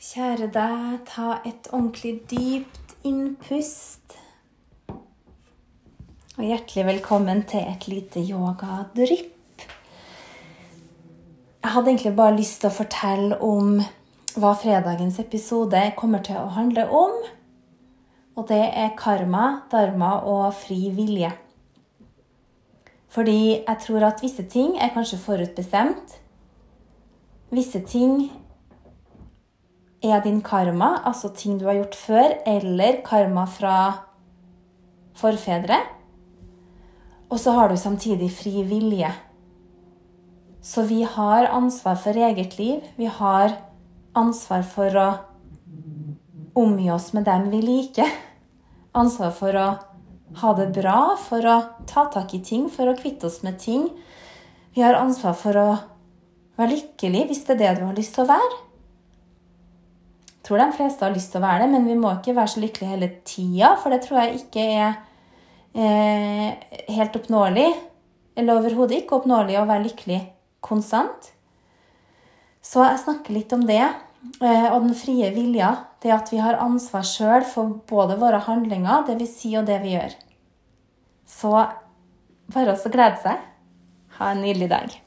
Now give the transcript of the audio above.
Kjære deg, ta et ordentlig dypt innpust. Og hjertelig velkommen til et lite yogadrypp. Jeg hadde egentlig bare lyst til å fortelle om hva fredagens episode kommer til å handle om. Og det er karma, dharma og fri vilje. Fordi jeg tror at visse ting er kanskje forutbestemt. Visse ting er din karma, altså ting du har gjort før, eller karma fra forfedre. Og så har du samtidig fri vilje. Så vi har ansvar for eget liv. Vi har ansvar for å omgi oss med dem vi liker. Ansvar for å ha det bra, for å ta tak i ting, for å kvitte oss med ting. Vi har ansvar for å være lykkelig hvis det er det du har lyst til å være tror de fleste har lyst til å være det, men vi må ikke være så lykkelige hele tida, for det tror jeg ikke er eh, helt oppnåelig. Eller overhodet ikke oppnåelig å være lykkelig konstant. Så jeg snakker litt om det. Eh, og den frie vilja. Det at vi har ansvar sjøl for både våre handlinger, det vi sier, og det vi gjør. Så bare å glede seg. Ha en nydelig dag.